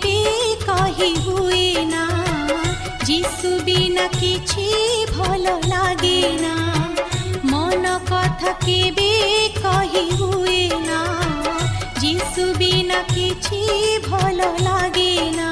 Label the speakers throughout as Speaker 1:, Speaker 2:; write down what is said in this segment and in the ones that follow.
Speaker 1: ଯିବି କହିବୁ ନା ଯିଶୁ ବିନା କିଛି ଭଲ ଲାଗେ ନା ମନ କଥା କେବେ କହିବୁ ନା ଯିଶୁ ବିନା କିଛି ଭଲ ଲାଗେ ନା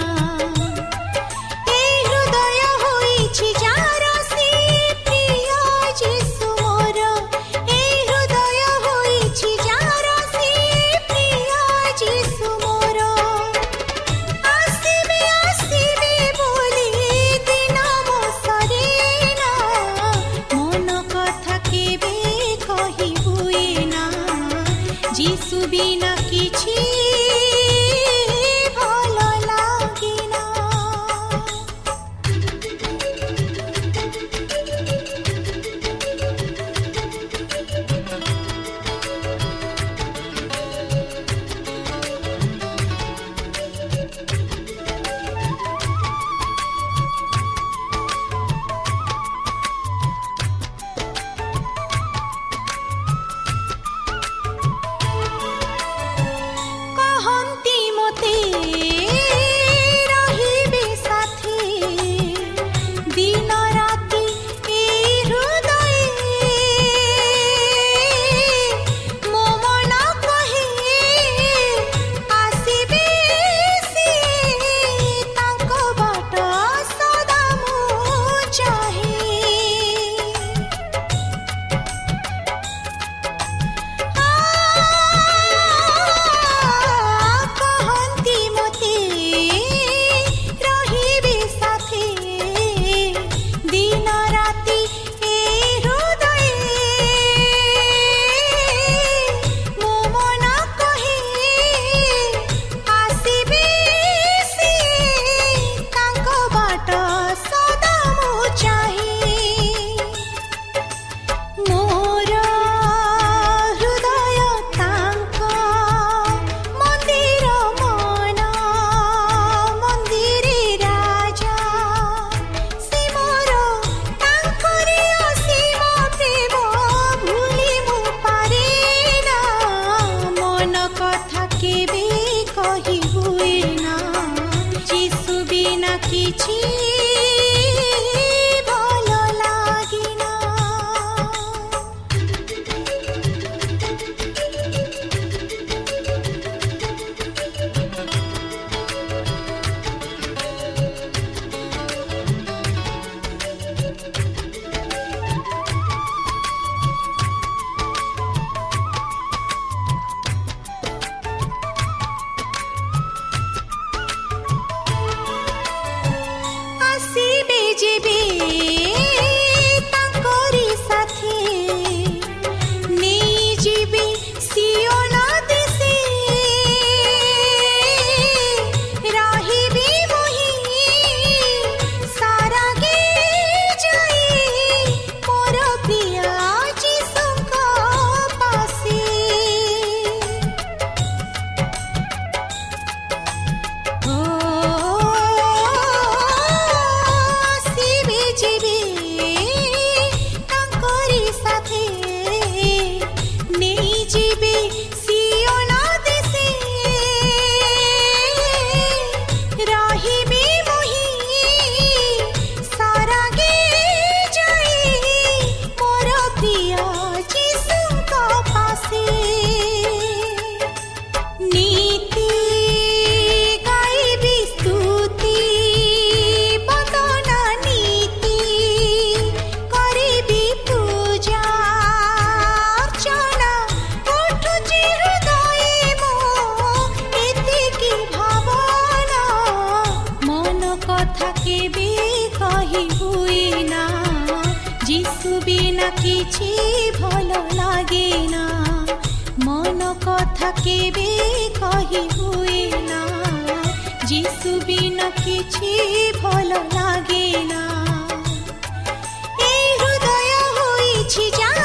Speaker 1: না কিছু ভালো লাগে না? মন কথা কেবে কহি হুই না? যিসু বিনা কিছু ভালো লাগে না। এই হৃদয় হইছি যা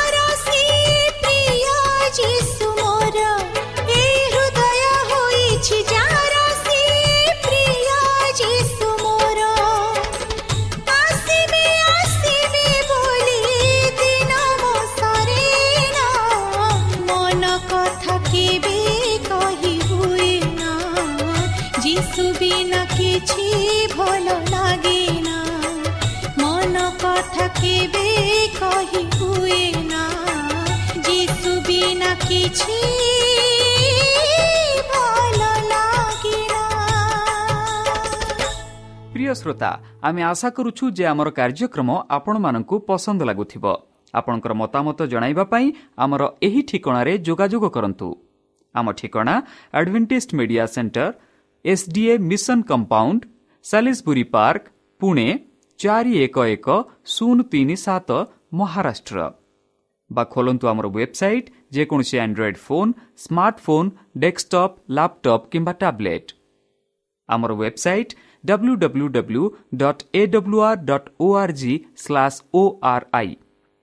Speaker 1: କିଛି ଭଲ ଲାଗେନା ମନ କଥା କେବେ କହି ହୁଏ ନା ଯିଶୁ ବିନା କିଛି প্রিয়
Speaker 2: শ্রোতা আমি আশা করুছু যে আমার কার্যক্রম আপনার পসন্দ লাগুব আপনার মতামত পাই আমার এই ঠিকার যোগাযোগ করতু আমার ঠিকা advantage media centre S DA mission compound Salisbury park Pune ଚାରି ଏକ ଏକ ଶୂନ ତିନି ସାତ ମହାରାଷ୍ଟ୍ର ବା ଖୋଲନ୍ତୁ ଆମର ୱେବସାଇଟ୍ ଯେକୌଣସି Android phone smartphone desktop laptop କିମ୍ବା ଟ୍ୟାବ୍ଲେଟ୍ ଆମର website W W W dot A AWR dot ORG slash O R I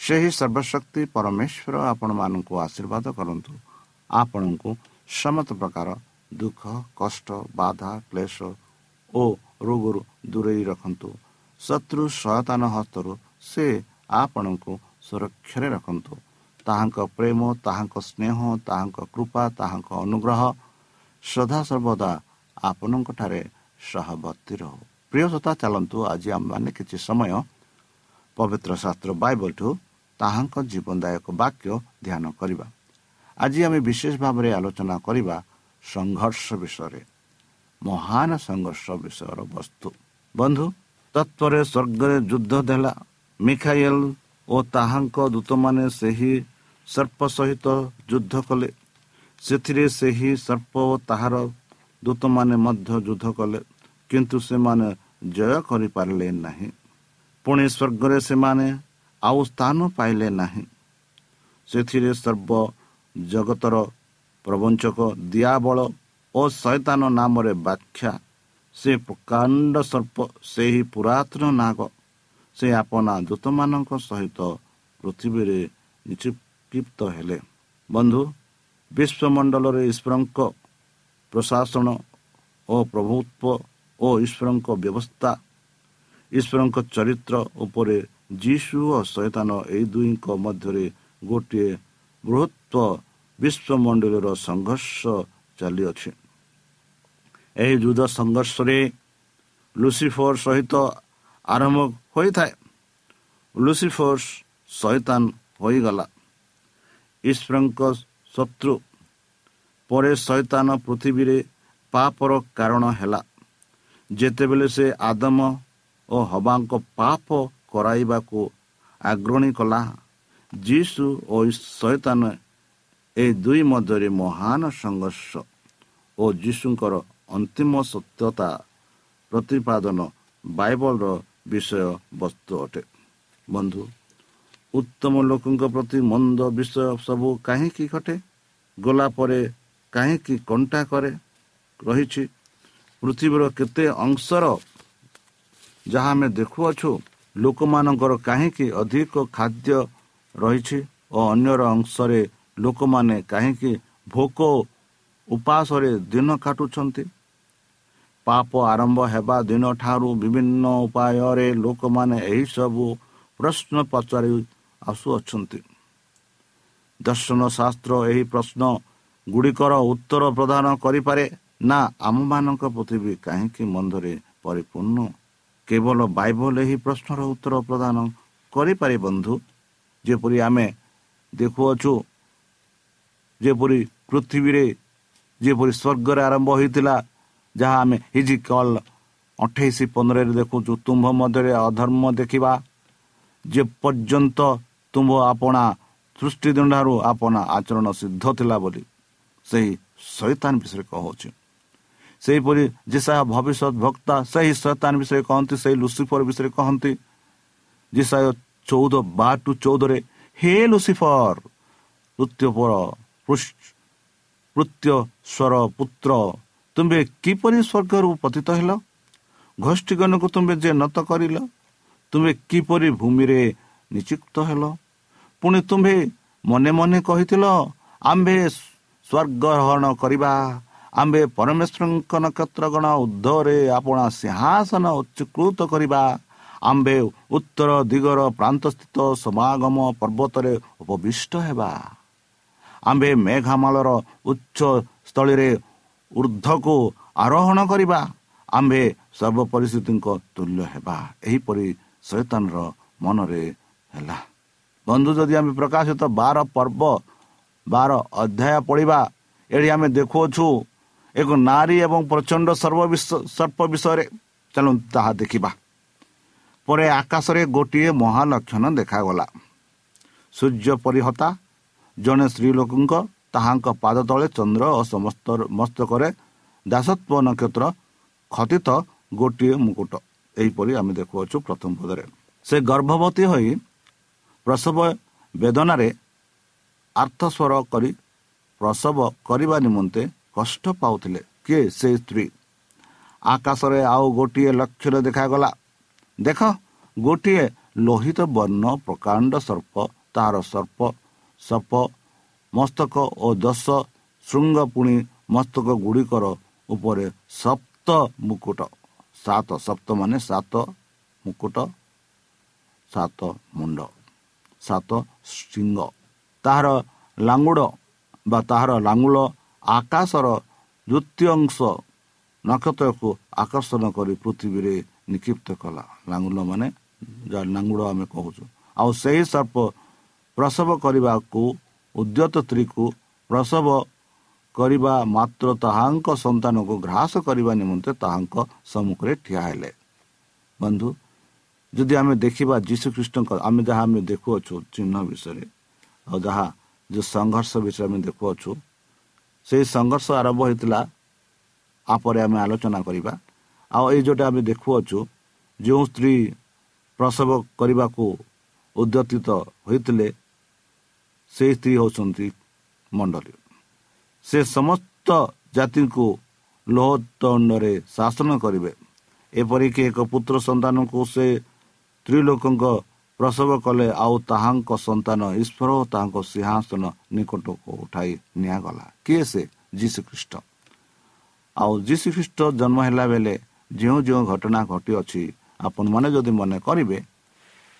Speaker 3: ସେହି ସର୍ବଶକ୍ତି ପରମେଶ୍ୱର ଆପଣମାନଙ୍କୁ ଆଶୀର୍ବାଦ କରନ୍ତୁ। ଆପଣଙ୍କୁ ସମସ୍ତ ପ୍ରକାର ଦୁଃଖ କଷ୍ଟ ବାଧା କ୍ଲେଶ ଓ ରୋଗରୁ ଦୂରେଇ ରଖନ୍ତୁ। ଶତ୍ରୁ ସୟତାନ ହସ୍ତରୁ ସେ ଆପଣଙ୍କୁ ସୁରକ୍ଷାରେ ରଖନ୍ତୁ। ତାହାଙ୍କ ପ୍ରେମ ତାହାଙ୍କ ସ୍ନେହ ତାହାଙ୍କ କୃପା ତାହାଙ୍କ ଅନୁଗ୍ରହ ସଦାସର୍ବଦା ଆପଣଙ୍କଠାରେ ସହବର୍ତ୍ତୀ ରହୁ। ପ୍ରିୟ ଶ୍ରୋତା ଚାଲନ୍ତୁ ଆଜି ଆମମାନେ କିଛି ସମୟ ପବିତ୍ର ଶାସ୍ତ୍ର ବାଇବଲଠୁ ତାହାଙ୍କ ଜୀବନଦାୟକ ବାକ୍ୟ ଧ୍ୟାନ କରିବା। ଆଜି ଆମେ ବିଶେଷ ଭାବରେ ଆଲୋଚନା କରିବା ସଂଘର୍ଷ ବିଷୟରେ ମହାନ ସଂଘର୍ଷ ବିଷୟର ବସ୍ତୁ। ବନ୍ଧୁ ତତ୍ପରେ ସ୍ୱର୍ଗରେ ଯୁଦ୍ଧ ଦେଲା ମିଖାଇଲ ଓ ତାହାଙ୍କ ଦୂତମାନେ ସେହି ସର୍ପ ସହିତ ଯୁଦ୍ଧ କଲେ। ସେଥିରେ ସେହି ସର୍ପ ଓ ତାହାର ଦୂତମାନେ ମଧ୍ୟ ଯୁଦ୍ଧ କଲେ କିନ୍ତୁ ସେମାନେ ଜୟ କରିପାରିଲେ ନାହିଁ। ପୁଣି ସ୍ୱର୍ଗରେ ସେମାନେ ଆଉ ସ୍ଥାନ ପାଇଲେ ନାହିଁ। ସେଥିରେ ସର୍ବ ଜଗତର ପ୍ରବଞ୍ଚକ ଦିଆବଳ ଓ ଶୈତାନ ନାମରେ ବ୍ୟାଖ୍ୟା। ସେ ପ୍ରକାଣ୍ଡ ସର୍ପ ସେହି ପୁରାତନ ନାଗ ସେ ଆପଣା ଦୂତମାନଙ୍କ ସହିତ ପୃଥିବୀରେ ନିକ୍ଷିପ୍ତ ହେଲେ। ବନ୍ଧୁ ବିଶ୍ୱମଣ୍ଡଳରେ ଈଶ୍ୱରଙ୍କ ପ୍ରଶାସନ ଓ ପ୍ରଭୁତ୍ୱ ଓ ଈଶ୍ୱରଙ୍କ ବ୍ୟବସ୍ଥା ଈଶ୍ୱରଙ୍କ ଚରିତ୍ର ଉପରେ ଯୀଶୁ ଓ ଶୈତାନ ଏହି ଦୁଇଙ୍କ ମଧ୍ୟରେ ଗୋଟିଏ ବୃହତ୍ୱ ବିଶ୍ୱମଣ୍ଡଳର ସଂଘର୍ଷ ଚାଲିଅଛି। ଏହି ଯୁଦ୍ଧ ସଂଘର୍ଷରେ ଲୁସିଫର ସହିତ ଆରମ୍ଭ ହୋଇଥାଏ। ଲୁସିଫର ଶୈତାନ ହୋଇଗଲା। ଈଶ୍ୱରଙ୍କ ଶତ୍ରୁ। ପରେ ଶୈତାନ ପୃଥିବୀରେ ପାପର କାରଣ ହେଲା। ଯେତେବେଳେ ସେ ଆଦମ ଓ ହବାଙ୍କ ପାପ କରାଇବାକୁ ଆଗ୍ରଣୀ କଲା। ଯୀଶୁ ଓ ଶୈତାନ ଏ ଦୁଇ ମଧ୍ୟରେ ମହାନ ସଂଘର୍ଷ ଓ ଯୀଶୁଙ୍କର ଅନ୍ତିମ ସତ୍ୟତା ପ୍ରତିପାଦନ ବାଇବଲର ବିଷୟ ବସ୍ତୁ ଅଟେ। ବନ୍ଧୁ ଉତ୍ତମ ଲୋକଙ୍କ ପ୍ରତି ମନ୍ଦ ବିଷୟ ସବୁ କାହିଁକି ଘଟେ? ଗଲା ପରେ କାହିଁକି କଣ୍ଟା କରେ? ରହିଛି ପୃଥିବୀର କେତେ ଅଂଶର ଯାହା ଆମେ ଦେଖୁଅଛୁ ଲୋକମାନଙ୍କର କାହିଁକି ଅଧିକ ଖାଦ୍ୟ ରହିଛି ଓ ଅନ୍ୟର ଅଂଶରେ ଲୋକମାନେ କାହିଁକି ଭୋକ ଉପାସରେ ଦିନ କାଟୁଛନ୍ତି? ପାପ ଆରମ୍ଭ ହେବା ଦିନଠାରୁ ବିଭିନ୍ନ ଉପାୟରେ ଲୋକମାନେ ଏହିସବୁ ପ୍ରଶ୍ନ ପଚାରି ଆସୁଅଛନ୍ତି। ଦର୍ଶନ ଶାସ୍ତ୍ର ଏହି ପ୍ରଶ୍ନ ଗୁଡ଼ିକର ଉତ୍ତର ପ୍ରଦାନ କରିପାରେ ନା ଆମମାନଙ୍କ ପୃଥିବୀ କାହିଁକି ମନ୍ଦରେ ପରିପୂର୍ଣ୍ଣ? କେବଳ ବାଇବଲ ଏହି ପ୍ରଶ୍ନର ଉତ୍ତର ପ୍ରଦାନ କରିପାରେ ବନ୍ଧୁ ଯେପରି ଆମେ ଦେଖୁଅଛୁ ଯେପରି ପୃଥିବୀରେ ଯେପରି ସ୍ୱର୍ଗରେ ଆରମ୍ଭ ହୋଇଥିଲା ଯାହା ଆମେ ହିଜି କଲ୍ ଅଠେଇଶ ପନ୍ଦରରେ ଦେଖୁଛୁ ତୁମ୍ଭ ମଧ୍ୟରେ ଅଧର୍ମ ଦେଖିବା। ଯେ ପର୍ଯ୍ୟନ୍ତ ତୁମ୍ଭ ଆପଣା ସୃଷ୍ଟି ଦିନଠାରୁ ଆପଣା ଆଚରଣ ସିଦ୍ଧ ଥିଲା ବୋଲି ସେହି ଶୈତାନ ବିଷୟରେ କହୁଛି। ସେହିପରି ଯେସାୟ ଭବିଷ୍ୟତ ବକ୍ତା ସେହି ଶୈତାନ ବିଷୟରେ କହନ୍ତି ସେହି ଲୁସିଫର ବିଷୟରେ କହନ୍ତି। ଯେସାୟ ଚଉଦ ବାର ଟୁ ଚଉଦରେ ହେ ଲୁସିଫର ନୃତ୍ୟପର ସ୍ୱର ପୁତ୍ର ତୁମ୍ଭେ କିପରି ସ୍ୱର୍ଗରୁ ପତିତ ହେଲ? ଗୋଷ୍ଠୀଗଣକୁ ତୁମ୍ଭେ ଯେ ନତ କରିଲ ତୁମେ କିପରି ଭୂମିରେ ନିଯୁକ୍ତ ହେଲ? ପୁଣି ତୁମ୍ଭେ ମନେ ମନେ କହିଥିଲ ଆମ୍ଭେ ସ୍ୱର୍ଗହରଣ କରିବା ଆମ୍ଭେ ପରମେଶ୍ୱରଙ୍କ ନକ୍ଷତ୍ରଗଣ ଉର୍ଦ୍ଧରେ ଆପଣା ସିଂହାସନ ଉଚ୍ଚକୃତ କରିବା। ଆମ୍ଭେ ଉତ୍ତର ଦିଗର ପ୍ରାନ୍ତସ୍ଥିତ ସମାଗମ ପର୍ବତରେ ଉପବିଷ୍ଟ ହେବା। ଆମ୍ଭେ ମେଘାମାଳର ଉଚ୍ଚ ସ୍ଥଳୀରେ ଉର୍ଦ୍ଧ୍ୱକୁ ଆରୋହଣ କରିବା। ଆମ୍ଭେ ସର୍ବ ପରିସ୍ଥିତିଙ୍କ ତୁଲ୍ୟ ହେବା। ଏହିପରି ଶୈତାନର ମନରେ ହେଲା। ବନ୍ଧୁ ଯଦି ଆମେ ପ୍ରକାଶିତ ବାର ପର୍ବ ବାର ଅଧ୍ୟାୟ ପଢ଼ିବା ଏଠି ଆମେ ଦେଖୁଅଛୁ ଏକ ନାରୀ ଏବଂ ପ୍ରଚଣ୍ଡ ସର୍ପ ବିଷୟରେ ଚାଲୁ ତାହା ଦେଖିବା। ପରେ ଆକାଶରେ ଗୋଟିଏ ମହାଲକ୍ଷଣ ଦେଖାଗଲା। ସୂର୍ଯ୍ୟ ପରିହତା ଜଣେ ସ୍ତ୍ରୀ ଲୋକଙ୍କ ତାହାଙ୍କ ପାଦ ତଳେ ଚନ୍ଦ୍ର ଓ ସମସ୍ତ ମସ୍ତକରେ ଦାସତ୍ୱ ନକ୍ଷତ୍ର ଖତିତ ଗୋଟିଏ ମୁକୁଟ। ଏହିପରି ଆମେ ଦେଖୁଅଛୁ ପ୍ରଥମ ପଦରେ। ସେ ଗର୍ଭବତୀ ହୋଇ ପ୍ରସବ ବେଦନାରେ ଆର୍ଥସ୍ୱର କରି ପ୍ରସବ କରିବା ନିମନ୍ତେ କଷ୍ଟ ପାଉଥିଲେ। କିଏ ସେ ସ୍ତ୍ରୀ? ଆକାଶରେ ଆଉ ଗୋଟିଏ ଲକ୍ଷ୍ୟରେ ଦେଖାଗଲା। ଦେଖ ଗୋଟିଏ ଲୋହିତ ବର୍ଣ୍ଣ ପ୍ରକାଣ୍ଡ ସର୍ପ ତାହାର ସର୍ପ ସପ ମସ୍ତକ ଓ ଦଶ ଶୃଙ୍ଗ ପୁଣି ମସ୍ତକ ଗୁଡ଼ିକର ଉପରେ ସପ୍ତ ମୁକୁଟ। ସାତ ସପ୍ତ ମାନେ ସାତ ମୁକୁଟ ସାତ ମୁଣ୍ଡ ସାତ ସିଂହ ତାହାର ଲାଙ୍ଗୁଡ଼ ବା ତାହାର ଲାଙ୍ଗୁଳ ଆକାଶର ଦ୍ୱିତୀୟ ଅଂଶ ନକ୍ଷତ୍ରକୁ ଆକର୍ଷଣ କରି ପୃଥିବୀରେ ନିକ୍ଷିପ୍ତ କଲା। ଲାଙ୍ଗୁଳ ମାନେ ଲାଙ୍ଗୁଡ଼ ଆମେ କହୁଛୁ। ଆଉ ସେହି ସର୍ପ ପ୍ରସବ କରିବାକୁ ଉଦ୍ୟତ ସ୍ତ୍ରୀକୁ ପ୍ରସବ କରିବା ମାତ୍ର ତାହାଙ୍କ ସନ୍ତାନକୁ ଗ୍ରାସ କରିବା ନିମନ୍ତେ ତାହାଙ୍କ ସମ୍ମୁଖରେ ଠିଆ ହେଲେ। ବନ୍ଧୁ ଯଦି ଆମେ ଦେଖିବା ଯୀଶୁଖ୍ରୀଷ୍ଟଙ୍କ ଆମେ ଯାହା ଆମେ ଦେଖୁଅଛୁ ଚିହ୍ନ ବିଷୟରେ ଆଉ ଯାହା ଯେଉଁ ସଂଘର୍ଷ ବିଷୟରେ ଆମେ ଦେଖୁଅଛୁ ସେହି ସଂଘର୍ଷ ଆରମ୍ଭ ହୋଇଥିଲା ଆପରେ ଆମେ ଆଲୋଚନା କରିବା। ଆଉ ଏଇ ଯେଉଁଟା ଆମେ ଦେଖୁଅଛୁ ଯେଉଁ ସ୍ତ୍ରୀ ପ୍ରସବ କରିବାକୁ ଉଦ୍ୟତିତ ହୋଇଥିଲେ ସେହି ସ୍ତ୍ରୀ ହେଉଛନ୍ତି ମଣ୍ଡଳୀ ସେ ସମସ୍ତ ଜାତିଙ୍କୁ ଲୋହଦଣ୍ଡରେ ଶାସନ କରିବେ। ଏପରିକି ଏକ ପୁତ୍ର ସନ୍ତାନକୁ ସେ ସ୍ତ୍ରୀ ଲୋକଙ୍କ ପ୍ରସବ କଲେ ଆଉ ତାହାଙ୍କ ସନ୍ତାନ ଈଶ୍ୱର ଓ ତାହାଙ୍କ ସିଂହାସନ ନିକଟକୁ ଉଠାଇ ନିଆଗଲା। କିଏ ସେ? ଯୀଶୁ ଖ୍ରୀଷ୍ଟ ଆଉ ଯୀଶୁ ଖ୍ରୀଷ୍ଟ ଜନ୍ମ ହେଲା ବେଳେ ଯେଉଁ ଯେଉଁ ଘଟଣା ଘଟିଅଛି ଆପଣମାନେ ଯଦି ମନେ କରିବେ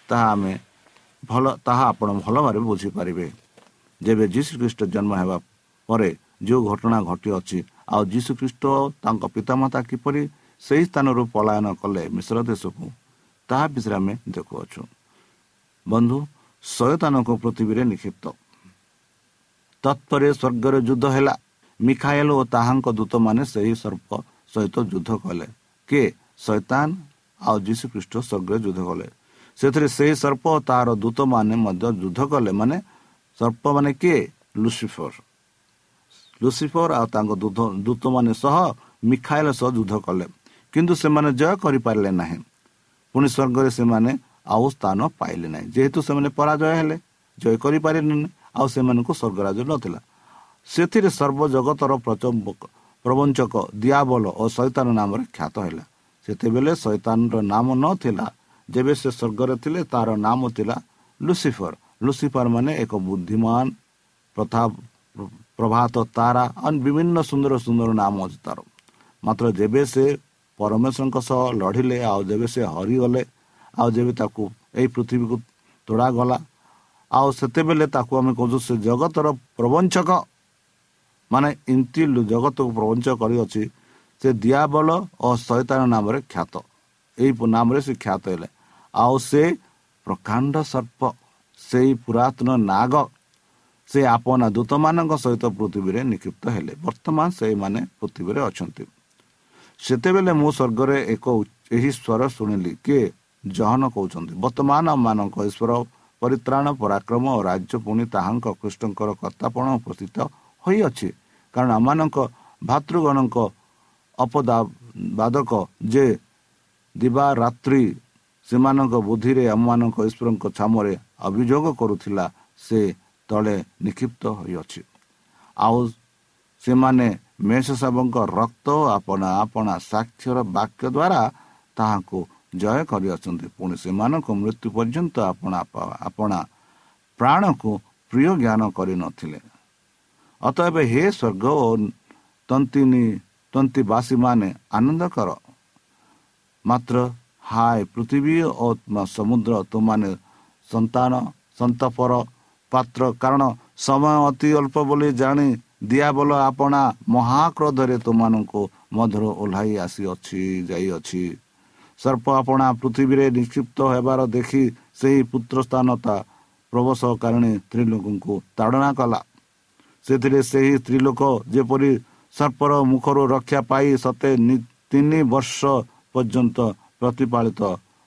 Speaker 3: ତାହା ଆମେ ଭଲ ତାହା ଆପଣ ଭଲ ଭାବରେ ବୁଝିପାରିବେ। ଯେବେ ଯୀଶୁ ଖ୍ରୀଷ୍ଟ ଜନ୍ମ ହେବା ପରେ ଯେଉଁ ଘଟଣା ଘଟିଅଛି ଆଉ ଯୀଶୁ ଖ୍ରୀଷ୍ଟ ତାଙ୍କ ପିତାମାତା କିପରି ସେହି ସ୍ଥାନରୁ ପଳାୟନ କଲେ ମିଶ୍ର ଦେଶକୁ ତାହା ବିଷୟରେ ଆମେ ଦେଖୁଅଛୁ। ବନ୍ଧୁ ଶୟତାନଙ୍କ ପୃଥିବୀରେ ନିକ୍ଷିପ୍ତ। ତତ୍ପରେ ସ୍ୱର୍ଗରେ ଯୁଦ୍ଧ ହେଲା। ମିଖାଏଲ ଓ ତାହାଙ୍କ ଦୂତମାନେ ସେହି ସର୍ପ ସହିତ ଯୁଦ୍ଧ କଲେ। କିଏ? ଶୈତାନ ଆଉ ଯୀଶୁ ଖ୍ରୀଷ୍ଟ ସ୍ୱର୍ଗରେ ଯୁଦ୍ଧ କଲେ। ସେଥିରେ ସେହି ସର୍ପ ତାହାର ଦୂତମାନେ ମଧ୍ୟ ଯୁଦ୍ଧ କଲେ। ମାନେ ସର୍ପ ମାନେ କିଏ? ଲୁସିଫର। ଲୁସିଫର ଆଉ ତାଙ୍କ ଦୂତମାନେ ସହ ମିଖାଏଲ ସହ ଯୁଦ୍ଧ କଲେ। କିନ୍ତୁ ସେମାନେ ଜୟ କରିପାରିଲେ ନାହିଁ। ପୁଣି ସ୍ୱର୍ଗରେ ସେମାନେ ଆଉ ସ୍ଥାନ ପାଇଲେ ନାହିଁ। ଯେହେତୁ ସେମାନେ ପରାଜୟ ହେଲେ ଜୟ କରିପାରିଲେନି ଆଉ ସେମାନଙ୍କୁ ସ୍ୱର୍ଗରାଜ ନଥିଲା। ସେଥିରେ ସର୍ବଜଗତର ପ୍ରବଞ୍ଚକ ଦିଆବଲ ଓ ଶୈତାନ ନାମରେ ଖ୍ୟାତ ହେଲା। ସେତେବେଳେ ଶୈତାନର ନାମ ନଥିଲା ଯେବେ ସେ ସ୍ୱର୍ଗରେ ଥିଲେ ତାର ନାମ ଥିଲା ଲୁସିଫର। ଲୁସିଫର ମାନେ ଏକ ବୁଦ୍ଧିମାନ ପ୍ରଥା ପ୍ରଭାତ ତାରା ବିଭିନ୍ନ ସୁନ୍ଦର ସୁନ୍ଦର ନାମ ଅଛି ତାର। ମାତ୍ର ଯେବେ ସେ ପରମେଶ୍ୱରଙ୍କ ସହ ଲଢ଼ିଲେ ଆଉ ଯେବେ ସେ ହରିଗଲେ ଆଉ ଯେବେ ତାକୁ ଏଇ ପୃଥିବୀକୁ ତୋଡ଼ାଗଲା ଆଉ ସେତେବେଳେ ତାକୁ ଆମେ କହୁଛୁ ସେ ଜଗତର ପ୍ରବଞ୍ଚକ। ମାନେ ଏମିତି ଜଗତକୁ ପ୍ରବଞ୍ଚକ କରିଅଛି ସେ ଦିଆବଲ ଓ ଶୈତାନ ନାମରେ ଖ୍ୟାତ। ଏଇ ନାମରେ ସେ ଖ୍ୟାତ ହେଲେ। ଆଉ ସେ ପ୍ରକାଣ୍ଡ ସର୍ପ ସେଇ ପୁରାତନ ନାଗ ସେ ଆପଣା ଦୂତମାନଙ୍କ ସହିତ ପୃଥିବୀରେ ନିକ୍ଷିପ୍ତ ହେଲେ। ବର୍ତ୍ତମାନ ସେଇମାନେ ପୃଥିବୀରେ ଅଛନ୍ତି। ସେତେବେଳେ ମୁଁ ସ୍ୱର୍ଗରେ ଏକ ଏହି ସ୍ୱର ଶୁଣିଲି କିଏ ଜହନ କହୁଛନ୍ତି। ବର୍ତ୍ତମାନ ଆମମାନଙ୍କ ଈଶ୍ୱର ପରିତ୍ରାଣ ପରାକ୍ରମ ଓ ରାଜ୍ୟ ପୁଣି ତାହାଙ୍କ କୃଷ୍ଣଙ୍କର କର୍ତ୍ତାପଣ ଉପସ୍ଥିତ ହୋଇଅଛି। କାରଣ ଆମମାନଙ୍କ ଭାତୃଗଣଙ୍କ ଅପଦାବାଦକ ଯେ ଦିବା ରାତ୍ରି ସେମାନଙ୍କ ବୁଦ୍ଧିରେ ଆମମାନଙ୍କ ଈଶ୍ୱରଙ୍କ ଛାମରେ ଅଭିଯୋଗ କରୁଥିଲା ସେ ତଳେ ନିକ୍ଷିପ୍ତ ହୋଇଅଛି। ଆଉ ସେମାନେ ମେଷ ସାବଙ୍କ ରକ୍ତ ଆପଣା ଆପଣା ସାକ୍ଷର ବାକ୍ୟ ଦ୍ୱାରା ତାହାକୁ ଜୟ କରିଅଛନ୍ତି। ପୁଣି ସେମାନଙ୍କ ମୃତ୍ୟୁ ପର୍ଯ୍ୟନ୍ତ ଆପଣା ଆପଣା ପ୍ରାଣକୁ ପ୍ରିୟ ଜ୍ଞାନ କରିନଥିଲେ ଅତଏବ ହେ ସ୍ୱର୍ଗ ଓ ତନ୍ତିନୀ ତନ୍ତିବାସୀମାନେ ଆନନ୍ଦ କର। ମାତ୍ର ହାୟ ପୃଥିବୀ ଓ ସମୁଦ୍ର ତୁମାନେ ସନ୍ତାନ ସନ୍ତପର ପାତ୍ର କାରଣ ସମୟ ଅତି ଅଳ୍ପ ବୋଲି ଜାଣି ଦିଆବଲ ଆପଣା ମହାକ୍ରୋଧରେ ତୁମମାନଙ୍କୁ ମଧ୍ୟରୁ ଓହ୍ଲାଇ ଆସିଅଛି ଯାଇଅଛି। ସର୍ପ ଆପଣା ପୃଥିବୀରେ ନିକ୍ଷିପ୍ତ ହେବାର ଦେଖି ସେହି ପୁତ୍ର ସ୍ଥାନତା ପ୍ରବସକାରିଣୀ ସ୍ତ୍ରୀ ଲୋକଙ୍କୁ ତାଡ଼ନା କଲା। ସେଥିରେ ସେହି ସ୍ତ୍ରୀ ଲୋକ ଯେପରି ସର୍ପର ମୁଖରୁ ରକ୍ଷା ପାଇ ସତେ ତିନି ବର୍ଷ ପର୍ଯ୍ୟନ୍ତ ପ୍ରତିପାଳିତ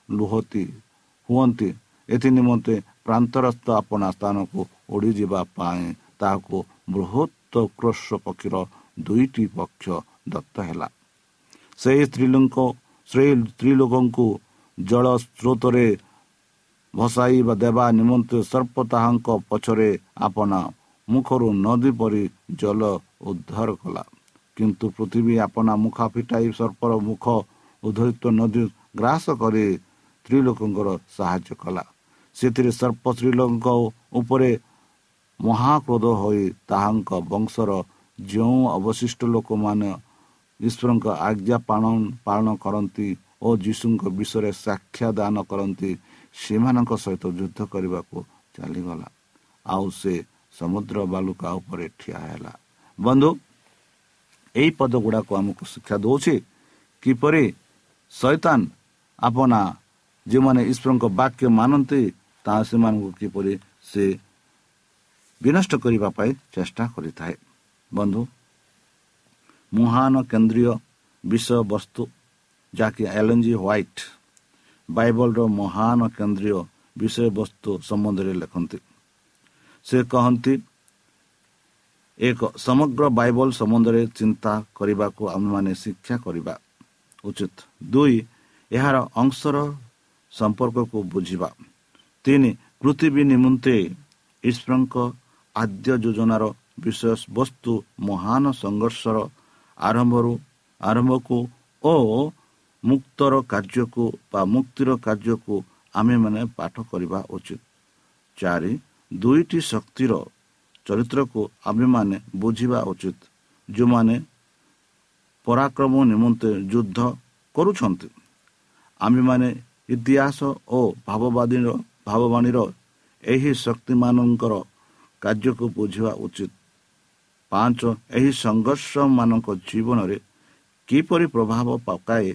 Speaker 3: ଲୁହତି ହୁଅନ୍ତି ଏଥି ନିମନ୍ତେ ପ୍ରାନ୍ତରସ୍ଥ ଆପଣା ସ୍ଥାନକୁ ଉଡ଼ିଯିବା ପାଇଁ ତାହାକୁ ବୃହତ କ୍ରୋଶ ପକ୍ଷୀର ଦୁଇଟି ପକ୍ଷ ଦତ୍ତ ହେଲା। ସେହି ସ୍ତ୍ରୀଲୋକ ସ୍ତ୍ରୀ ଲୋକଙ୍କୁ ଜଳ ସ୍ରୋତରେ ଭସାଇବା ଦେବା ନିମନ୍ତେ ସର୍ପ ତାହାଙ୍କ ପଛରେ ଆପଣା ମୁଖରୁ ନଦୀ ପରି ଜଳ ଉଦ୍ଧାର କଲା। କିନ୍ତୁ ପୃଥିବୀ ଆପଣା ମୁଖା ଫିଟାଇ ସର୍ପର ମୁଖ ଉଦ୍ଧରିତ ନଦୀ ଗ୍ରାସ କରି ସ୍ତ୍ରୀ ଲୋକଙ୍କର ସାହାଯ୍ୟ କଲା। ସେଥିରେ ସର୍ପ ସ୍ତ୍ରୀଲୋକଙ୍କ ଉପରେ ମହାକ୍ରୋଧ ହୋଇ ତାହାଙ୍କ ବଂଶର ଯେଉଁ ଅବଶିଷ୍ଟ ଲୋକମାନେ ଈଶ୍ୱରଙ୍କ ଆଜ୍ଞା ପାଳନ ପାଳନ କରନ୍ତି ଓ ଯୀଶୁଙ୍କ ବିଷୟରେ ସାକ୍ଷା ଦାନ କରନ୍ତି ସେମାନଙ୍କ ସହିତ ଯୁଦ୍ଧ କରିବାକୁ ଚାଲିଗଲା। ଆଉ ସେ ସମୁଦ୍ର ବାଲୁକା ଉପରେ ଠିଆ ହେଲା। ବନ୍ଧୁ ଏହି ପଦ ଗୁଡ଼ାକ ଆମକୁ ଶିକ୍ଷା ଦେଉଛି କିପରି ଶୈତାନ ଆପଣା ଯେଉଁମାନେ ଈଶ୍ୱରଙ୍କ ବାକ୍ୟ ମାନନ୍ତି ତାହା ସେମାନଙ୍କୁ କିପରି ସେ ବିନଷ୍ଟ କରିବା ପାଇଁ ଚେଷ୍ଟା କରିଥାଏ। ବନ୍ଧୁ ମହାନ କେନ୍ଦ୍ରୀୟ ବିଷୟବସ୍ତୁ ଯାହାକି ଏଲ୍ ଜି ହ୍ୱାଇଟ୍ ବାଇବଲର ମହାନ କେନ୍ଦ୍ରୀୟ ବିଷୟବସ୍ତୁ ସମ୍ବନ୍ଧରେ ଲେଖନ୍ତି। ସେ କହନ୍ତି ଏକ ସମଗ୍ର ବାଇବଲ ସମ୍ବନ୍ଧରେ ଚିନ୍ତା କରିବାକୁ ଆମେମାନେ ଶିକ୍ଷା କରିବା ଉଚିତ। ଦୁଇ ଏହାର ଅଂଶର ସମ୍ପର୍କକୁ ବୁଝିବା। ତିନି ପୃଥିବୀ ନିମନ୍ତେ ଈଶ୍ୱରଙ୍କ ଆଦ୍ୟ ଯୋଜନାର ବିଷୟବସ୍ତୁ ମହାନ ସଂଘର୍ଷର ଆରମ୍ଭରୁ ଆରମ୍ଭକୁ ଓ ମୁକ୍ତର କାର୍ଯ୍ୟକୁ ବା ମୁକ୍ତିର କାର୍ଯ୍ୟକୁ ଆମେମାନେ ପାଠ କରିବା ଉଚିତ। ଚାରି ଦୁଇଟି ଶକ୍ତିର ଚରିତ୍ରକୁ ଆମେମାନେ ବୁଝିବା ଉଚିତ। ଯେଉଁମାନେ ପରାକ୍ରମ ନିମନ୍ତେ ଯୁଦ୍ଧ କରୁଛନ୍ତି। ଆମେମାନେ ଇତିହାସ ଓ ଭାବବାଦୀର ଭାବବାଣୀର ଏହି ଶକ୍ତିମାନଙ୍କର କାର୍ଯ୍ୟକୁ ବୁଝିବା ଉଚିତ। ପାଞ୍ଚ ଏହି ସଂଘର୍ଷମାନଙ୍କ ଜୀବନରେ କିପରି ପ୍ରଭାବ ପକାଏ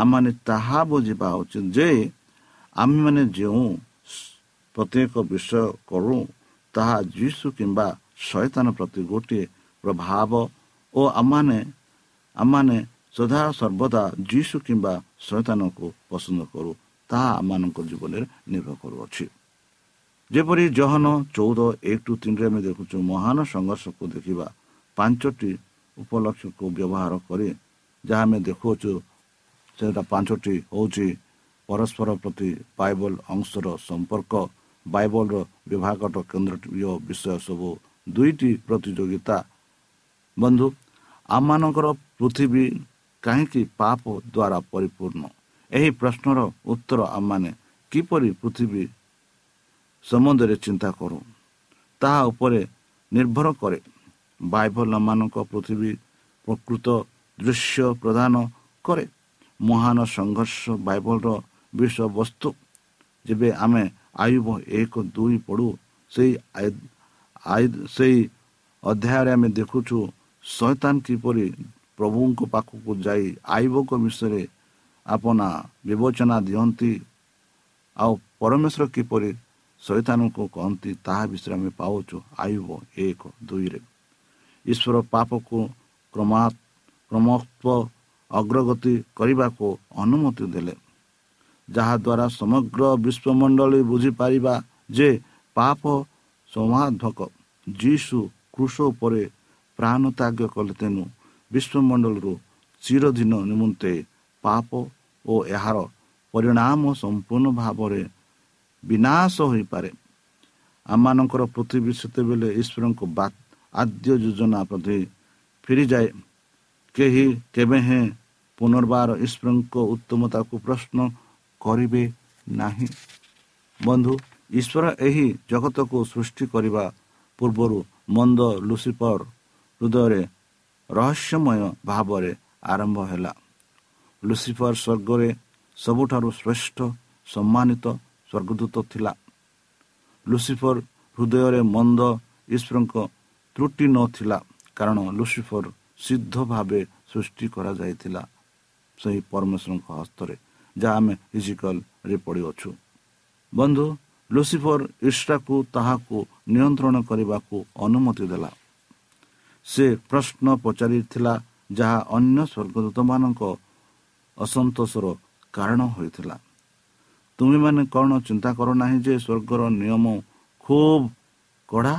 Speaker 3: ଆମମାନେ ତାହା ବୁଝିବା ଉଚିତ ଯେ ଆମେମାନେ ଯେଉଁ ପ୍ରତ୍ୟେକ ବିଷୟ କରୁ ତାହା ଯୀଶୁ କିମ୍ବା ଶୈତାନ ପ୍ରତି ଗୋଟିଏ ପ୍ରଭାବ ଓ ଆମମାନେ ଆମମାନେ ସଦା ସର୍ବଦା ଯୀଶୁ କିମ୍ବା ଶୈତାନକୁ ପସନ୍ଦ କରୁ ତାହା ଆମମାନଙ୍କ ଜୀବନରେ ନିର୍ଭର କରୁଅଛି। ଯେପରି ଜହନ ଚଉଦ ଏକ ଟୁ ତିନିରେ ଆମେ ଦେଖୁଛୁ ମହାନ ସଂଘର୍ଷକୁ ଦେଖିବା ପାଞ୍ଚଟି ଉପଲକ୍ଷ୍ୟକୁ ବ୍ୟବହାର କରି ଯାହା ଆମେ ଦେଖୁଅଛୁ ସେଟା ପାଞ୍ଚଟି ହେଉଛି ପରସ୍ପର ପ୍ରତି ବାଇବଲ ଅଂଶର ସମ୍ପର୍କ ବାଇବଲର ବିଭାଗର କେନ୍ଦ୍ରୀୟ ବିଷୟ ସବୁ ଦୁଇଟି ପ୍ରତିଯୋଗିତା। ବନ୍ଧୁ ଆମମାନଙ୍କର ପୃଥିବୀ କାହିଁକି ପାପ ଦ୍ୱାରା ପରିପୂର୍ଣ୍ଣ? ଏହି ପ୍ରଶ୍ନର ଉତ୍ତର ଆମମାନେ କିପରି ପୃଥିବୀ ସମ୍ବନ୍ଧରେ ଚିନ୍ତା କରୁ? ତାହା ଉପରେ ନିର୍ଭର କରେ। ବାଇବଲ ଆମମାନଙ୍କ ପୃଥିବୀ ପ୍ରକୃତ ଦୃଶ୍ୟ ପ୍ରଦାନ କରେ ମହାନ ସଂଘର୍ଷ ବାଇବଲର ବିଷୟବସ୍ତୁ ଯେବେ ଆମେ ଆୟୁବ ଏକ ଦୁଇ ପଢ଼ୁ ସେଇ ସେଇ ଅଧ୍ୟାୟରେ ଆମେ ଦେଖୁଛୁ ଶୈତାନ କିପରି ପ୍ରଭୁଙ୍କ ପାଖକୁ ଯାଇ ଆୟୁବଙ୍କ ବିଷୟରେ ଆପଣା ବିବେଚନା ଦିଅନ୍ତି ଆଉ ପରମେଶ୍ୱର କିପରି ଶୈତାନଙ୍କୁ କହନ୍ତି ତାହା ବିଷୟରେ ଆମେ ପାଉଛୁ ଆୟୁବ ଏକ ଦୁଇରେ ଈଶ୍ୱର ପାପକୁ କ୍ରମା କ୍ରମତ୍ୱ ଅଗ୍ରଗତି କରିବାକୁ ଅନୁମତି ଦେଲେ। ଯାହାଦ୍ୱାରା ସମଗ୍ର ବିଶ୍ୱମଣ୍ଡଳୀ ବୁଝିପାରିବା ଯେ ପାପ ସମାଧକ ଯୀଶୁ କୃଷ ଉପରେ ପ୍ରାଣ ତ୍ୟାଗ କଲେ ତେଣୁ ବିଶ୍ୱମଣ୍ଡଳରୁ ଚିରଦିନ ନିମନ୍ତେ ପାପ ଓ ଏହାର ପରିଣାମ ସମ୍ପୂର୍ଣ୍ଣ ଭାବରେ ବିନାଶ ହୋଇପାରେ। ଆମମାନଙ୍କର ପୃଥିବୀ ସେତେବେଳେ ଈଶ୍ୱରଙ୍କ ବା ଆଦ୍ୟ ଯୋଜନା ପ୍ରତି ଫେରିଯାଏ କେହି କେବେ ହେଁ ପୁନର୍ବାର ଈଶ୍ୱରଙ୍କ ଉତ୍ତମତାକୁ ପ୍ରଶ୍ନ କରିବେ ନାହିଁ ବନ୍ଧୁ ଈଶ୍ୱର ଏହି ଜଗତକୁ ସୃଷ୍ଟି କରିବା ପୂର୍ବରୁ ମନ୍ଦ ଲୁସିଫର ହୃଦୟରେ ରହସ୍ୟମୟ ଭାବରେ ଆରମ୍ଭ ହେଲା ଲୁସିଫର ସ୍ୱର୍ଗରେ ସବୁଠାରୁ ଶ୍ରେଷ୍ଠ ସମ୍ମାନିତ ସ୍ୱର୍ଗଦୂତ ଥିଲା। ଲୁସିଫର ହୃଦୟରେ ମନ୍ଦ ଈଶ୍ୱରଙ୍କ ତ୍ରୁଟି ନଥିଲା କାରଣ ଲୁସିଫର ସିଦ୍ଧ ଭାବେ ସୃଷ୍ଟି କରାଯାଇଥିଲା ସେହି ପରମେଶ୍ୱରଙ୍କ ହସ୍ତରେ ଯାହା ଆମେ ଫିଜିକାଲରେ ପଡ଼ିଅଛୁ ବନ୍ଧୁ ଲୁସିଫର ଇଷ୍ଟାକୁ ତାହାକୁ ନିୟନ୍ତ୍ରଣ କରିବାକୁ ଅନୁମତି ଦେଲା। ସେ ପ୍ରଶ୍ନ ପଚାରିଥିଲା ଯାହା ଅନ୍ୟ ସ୍ୱର୍ଗଦୂତମାନଙ୍କ ଅସନ୍ତୋଷର କାରଣ ହୋଇଥିଲା। ତୁମେମାନେ କ'ଣ ଚିନ୍ତା କର ନାହିଁ ଯେ ସ୍ୱର୍ଗର ନିୟମ ଖୁବ୍ କଡ଼ା?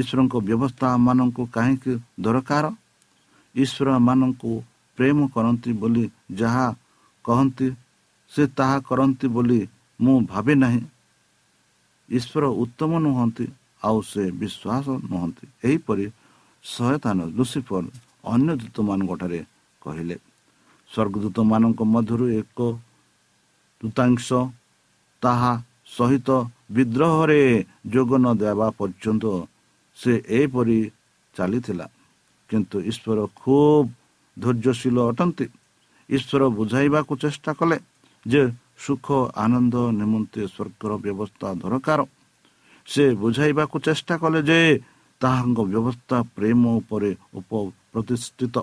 Speaker 3: ଈଶ୍ୱରଙ୍କ ବ୍ୟବସ୍ଥା ମାନଙ୍କୁ କାହିଁକି ଦରକାର? ଈଶ୍ୱର ମାନଙ୍କୁ ପ୍ରେମ କରନ୍ତି ବୋଲି ଯାହା କହନ୍ତି ସେ ତାହା କରନ୍ତି ବୋଲି ମୁଁ ଭାବେ ନାହିଁ। ଈଶ୍ୱର ଉତ୍ତମ ନୁହନ୍ତି ଆଉ ସେ ବିଶ୍ୱାସ ନୁହନ୍ତି। ଏହିପରି ସହାୟତାନ ଲୁସିଫର ଅନ୍ୟ ଦୂତମାନଙ୍କଠାରେ କହିଲେ ସ୍ୱର୍ଗଦୂତମାନଙ୍କ ମଧ୍ୟରୁ ଏକ ଦୂତାଂଶ ତାହା ସହିତ ବିଦ୍ରୋହରେ ଯୋଗ ନ ଦେବା ପର୍ଯ୍ୟନ୍ତ ସେ ଏପରି ଚାଲିଥିଲା। କିନ୍ତୁ ଈଶ୍ୱର ଖୁବ୍ ଧୈର୍ଯ୍ୟଶୀଳ ଅଟନ୍ତି। ଈଶ୍ୱର ବୁଝାଇବାକୁ ଚେଷ୍ଟା କଲେ ଯେ ସୁଖ ଆନନ୍ଦ ନିମନ୍ତେ ସ୍ୱର୍ଗର ବ୍ୟବସ୍ଥା ଦରକାର। ସେ ବୁଝାଇବାକୁ ଚେଷ୍ଟା କଲେ ଯେ ତାହାଙ୍କ ବ୍ୟବସ୍ଥା ପ୍ରେମ ଉପରେ ଉପ ପ୍ରତିଷ୍ଠିତ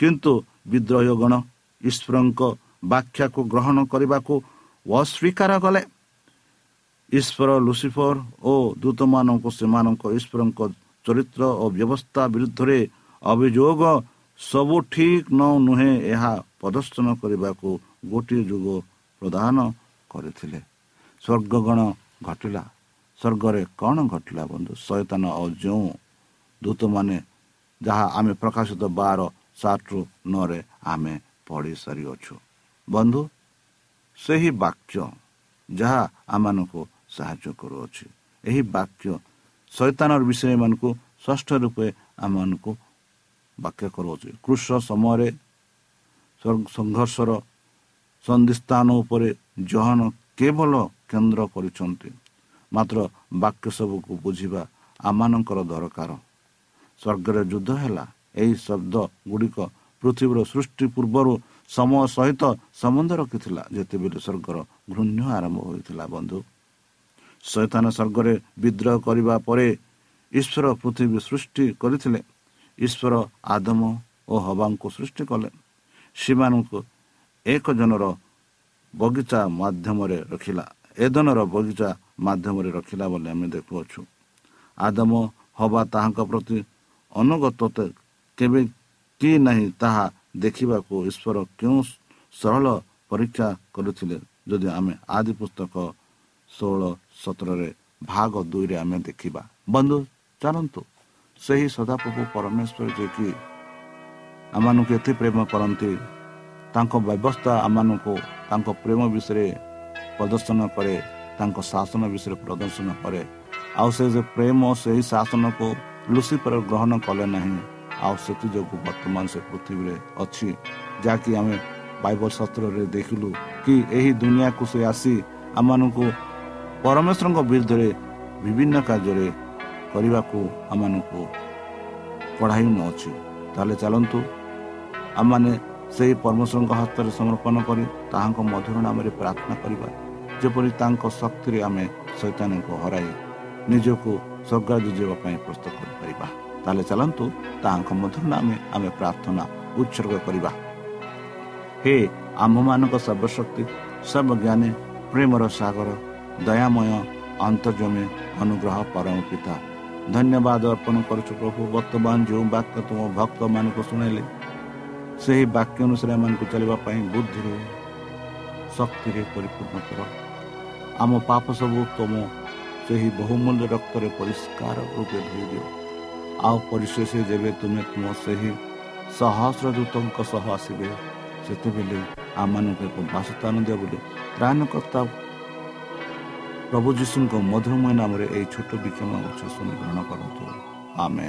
Speaker 3: କିନ୍ତୁ ବିଦ୍ରୋହୀଗଣ ଈଶ୍ୱରଙ୍କ ବାଖ୍ୟାକୁ ଗ୍ରହଣ କରିବାକୁ ଅସ୍ୱୀକାର କଲେ। ଈଶ୍ୱର ଲୁସିଫର ଓ ଦୂତମାନଙ୍କୁ ସେମାନଙ୍କ ଈଶ୍ୱରଙ୍କ ଚରିତ୍ର ଓ ବ୍ୟବସ୍ଥା ବିରୁଦ୍ଧରେ ଅଭିଯୋଗ ସବୁ ଠିକ୍ ନ ନୁହେଁ ଏହା ପ୍ରଦର୍ଶନ କରିବାକୁ ଗୋଟିଏ ଯୁଗ ପ୍ରଦାନ କରିଥିଲେ। ସ୍ୱର୍ଗଗଣ ଘଟିଲା। ସ୍ୱର୍ଗରେ କ'ଣ ଘଟିଲା ବନ୍ଧୁ? ଶୈତାନ ଓ ଯେଉଁ ଦୂତମାନେ ଯାହା ଆମେ ପ୍ରକାଶିତ ବାର ସାତରୁ ନରେ ଆମେ ପଢ଼ି ସାରିଅଛୁ ବନ୍ଧୁ ସେହି ବାକ୍ୟ ଯାହା ଆମମାନଙ୍କୁ ସାହାଯ୍ୟ କରୁଅଛି। ଏହି ବାକ୍ୟ ଶୈତାନର ବିଷୟମାନଙ୍କୁ ଷଷ୍ଠ ରୂପେ ଆମମାନଙ୍କୁ ବାକ୍ୟ କରୁଅଛି। କୃଷ ସମୟରେ ସଂଘର୍ଷର ସନ୍ଧିସ୍ଥାନ ଉପରେ ଜହନ କେବଳ କେନ୍ଦ୍ର କରିଛନ୍ତି। ମାତ୍ର ବାକ୍ୟ ସବୁକୁ ବୁଝିବା ଆମମାନଙ୍କର ଦରକାର। ସ୍ୱର୍ଗରେ ଯୁଦ୍ଧ ହେଲା। ଏହି ଶବ୍ଦ ଗୁଡ଼ିକ ପୃଥିବୀର ସୃଷ୍ଟି ପୂର୍ବରୁ ସମୟ ସହିତ ସମ୍ବନ୍ଧ ରଖିଥିଲା। ଯେତେବେଳେ ସ୍ୱର୍ଗର ଘୃଣ୍ୟ ଆରମ୍ଭ ହୋଇଥିଲା ବନ୍ଧୁ। ଶୈତାନ ସ୍ୱର୍ଗରେ ବିଦ୍ରୋହ କରିବା ପରେ ଈଶ୍ୱର ପୃଥିବୀ ସୃଷ୍ଟି କରିଥିଲେ। ଈଶ୍ୱର ଆଦମ ଓ ହବାଙ୍କୁ ସୃଷ୍ଟି କଲେ। ସେମାନଙ୍କୁ ଏକ ଜଣର ବଗିଚା ମାଧ୍ୟମରେ ରଖିଲା। ଏଦନର ବଗିଚା ମାଧ୍ୟମରେ ରଖିଲା ବୋଲି ଆମେ ଦେଖୁଅଛୁ। ଆଦମ ହବା ତାହାଙ୍କ ପ୍ରତି ଅନୁଗତ କେବେ କି ନାହିଁ ତାହା ଦେଖିବାକୁ ଈଶ୍ୱର କେଉଁ ସରଳ ପରୀକ୍ଷା କରୁଥିଲେ। ଯଦି ଆମେ ଆଦି ପୁସ୍ତକ ଷୋହଳ ସତରରେ ଭାଗ ଦୁଇରେ ଆମେ ଦେଖିବା। ବନ୍ଧୁ ଚାଲନ୍ତୁ। ସେହି ସଦାପ୍ରଭୁ ପରମେଶ୍ୱର ଯିଏକି ଆମମାନଙ୍କୁ ଏତେ ପ୍ରେମ କରନ୍ତି ତାଙ୍କ ବ୍ୟବସ୍ଥା ଆମମାନଙ୍କୁ ତାଙ୍କ ପ୍ରେମ ବିଷୟରେ ପ୍ରଦର୍ଶନ କରେ ତାଙ୍କ ଶାସନ ବିଷୟରେ ପ୍ରଦର୍ଶନ କରେ। ଆଉ ସେ ଯେ ପ୍ରେମ ସେହି ଶାସନକୁ ଲୁସିଫର ଗ୍ରହଣ କଲେ ନାହିଁ ଆଉ ସେଥିଯୋଗୁଁ ବର୍ତ୍ତମାନ ସେ ପୃଥିବୀରେ ଅଛି ଯାହାକି ଆମେ ବାଇବଲ ଶାସ୍ତ୍ରରେ ଦେଖିଲୁ କି ଏହି ଦୁନିଆକୁ ସେ ଆସି ଆମମାନଙ୍କୁ ପରମେଶ୍ୱରଙ୍କ ବିରୁଦ୍ଧରେ ବିଭିନ୍ନ କାର୍ଯ୍ୟରେ କରିବାକୁ ଆମମାନଙ୍କୁ ପଢ଼ାଇ ନେଉଛି ତାହେଲେ ଚାଲନ୍ତୁ ଆମମାନେ ସେହି ପରମେଶ୍ୱରଙ୍କ ହସ୍ତରେ ସମର୍ପଣ କରି ତାହାଙ୍କ ମଧୁର ନାମରେ ପ୍ରାର୍ଥନା କରିବା। ଯେପରି ତାଙ୍କ ଶକ୍ତିରେ ଆମେ ଶୈତାନଙ୍କୁ ହରାଇ ନିଜକୁ ସ୍ୱର୍ଗାଦି ଯିବା ପାଇଁ ପ୍ରସ୍ତୁତ କରିପାରିବା। ତାହେଲେ ଚାଲନ୍ତୁ ତାହାଙ୍କ ମଧୁର ନାମେ ଆମେ ପ୍ରାର୍ଥନା ଉତ୍ସର୍ଗ କରିବା। ହେ ଆମ୍ଭମାନଙ୍କ ସର୍ବଶକ୍ତି ସର୍ବଜ୍ଞାନୀ ପ୍ରେମର ସାଗର ଦୟାମୟ ଅନ୍ତର୍ଜମୀ ଅନୁଗ୍ରହ ପରମ ପିତା। ଧନ୍ୟବାଦ ଅର୍ପଣ କରୁଛୁ ପ୍ରଭୁ ବର୍ତ୍ତମାନ ଯେଉଁ ବାକ୍ୟ ତୁମ ଭକ୍ତମାନଙ୍କୁ ଶୁଣାଇଲେ ସେହି ବାକ୍ୟ ଅନୁସାରେ ଏମାନଙ୍କୁ ଚାଲିବା ପାଇଁ ବୁଦ୍ଧିରେ ଶକ୍ତିରେ ପରିପୂର୍ଣ୍ଣ କର। ଆମ ପାପ ସବୁ ତୁମ ସେହି ବହୁମୂଲ୍ୟ ରକ୍ତରେ ପରିଷ୍କାର ରୂପେ ଧୋଇ ଦିଅ। ଆଉ ପରିଶେଷ ଯେବେ ତୁମେ ତୁମ ସେହି ସହସ୍ର ଦୂତଙ୍କ ସହ ଆସିବେ ସେତେବେଳେ ଆମମାନଙ୍କୁ ଏକ ବାସସ୍ଥାନ ଦିଅ ବୋଲି ତ୍ରାଣକର୍ତ୍ତା ପ୍ରଭୁ ଯୀଶୁଙ୍କ ମଧୁରମୟ ନାମରେ ଏହି ଛୋଟ ବିକ୍ଷମ ଉଚ୍ଚ ଶୁଣି ଗ୍ରହଣ କରନ୍ତୁ। ଆମେ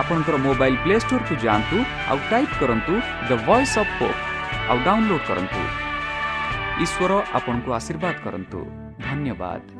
Speaker 2: ଆପଣଙ୍କର ମୋବାଇଲ୍ ପ୍ଲେ ଷ୍ଟୋରକୁ ଯାଆନ୍ତୁ ଆଉ ଟାଇପ୍ କରନ୍ତୁ ଦ ଭଏସ୍ ଅଫ୍ ହୋପ୍ ଆଉ ଡାଉନଲୋଡ୍ କରନ୍ତୁ। ଈଶ୍ୱର ଆପଣଙ୍କୁ ଆଶୀର୍ବାଦ କରନ୍ତୁ। ଧନ୍ୟବାଦ।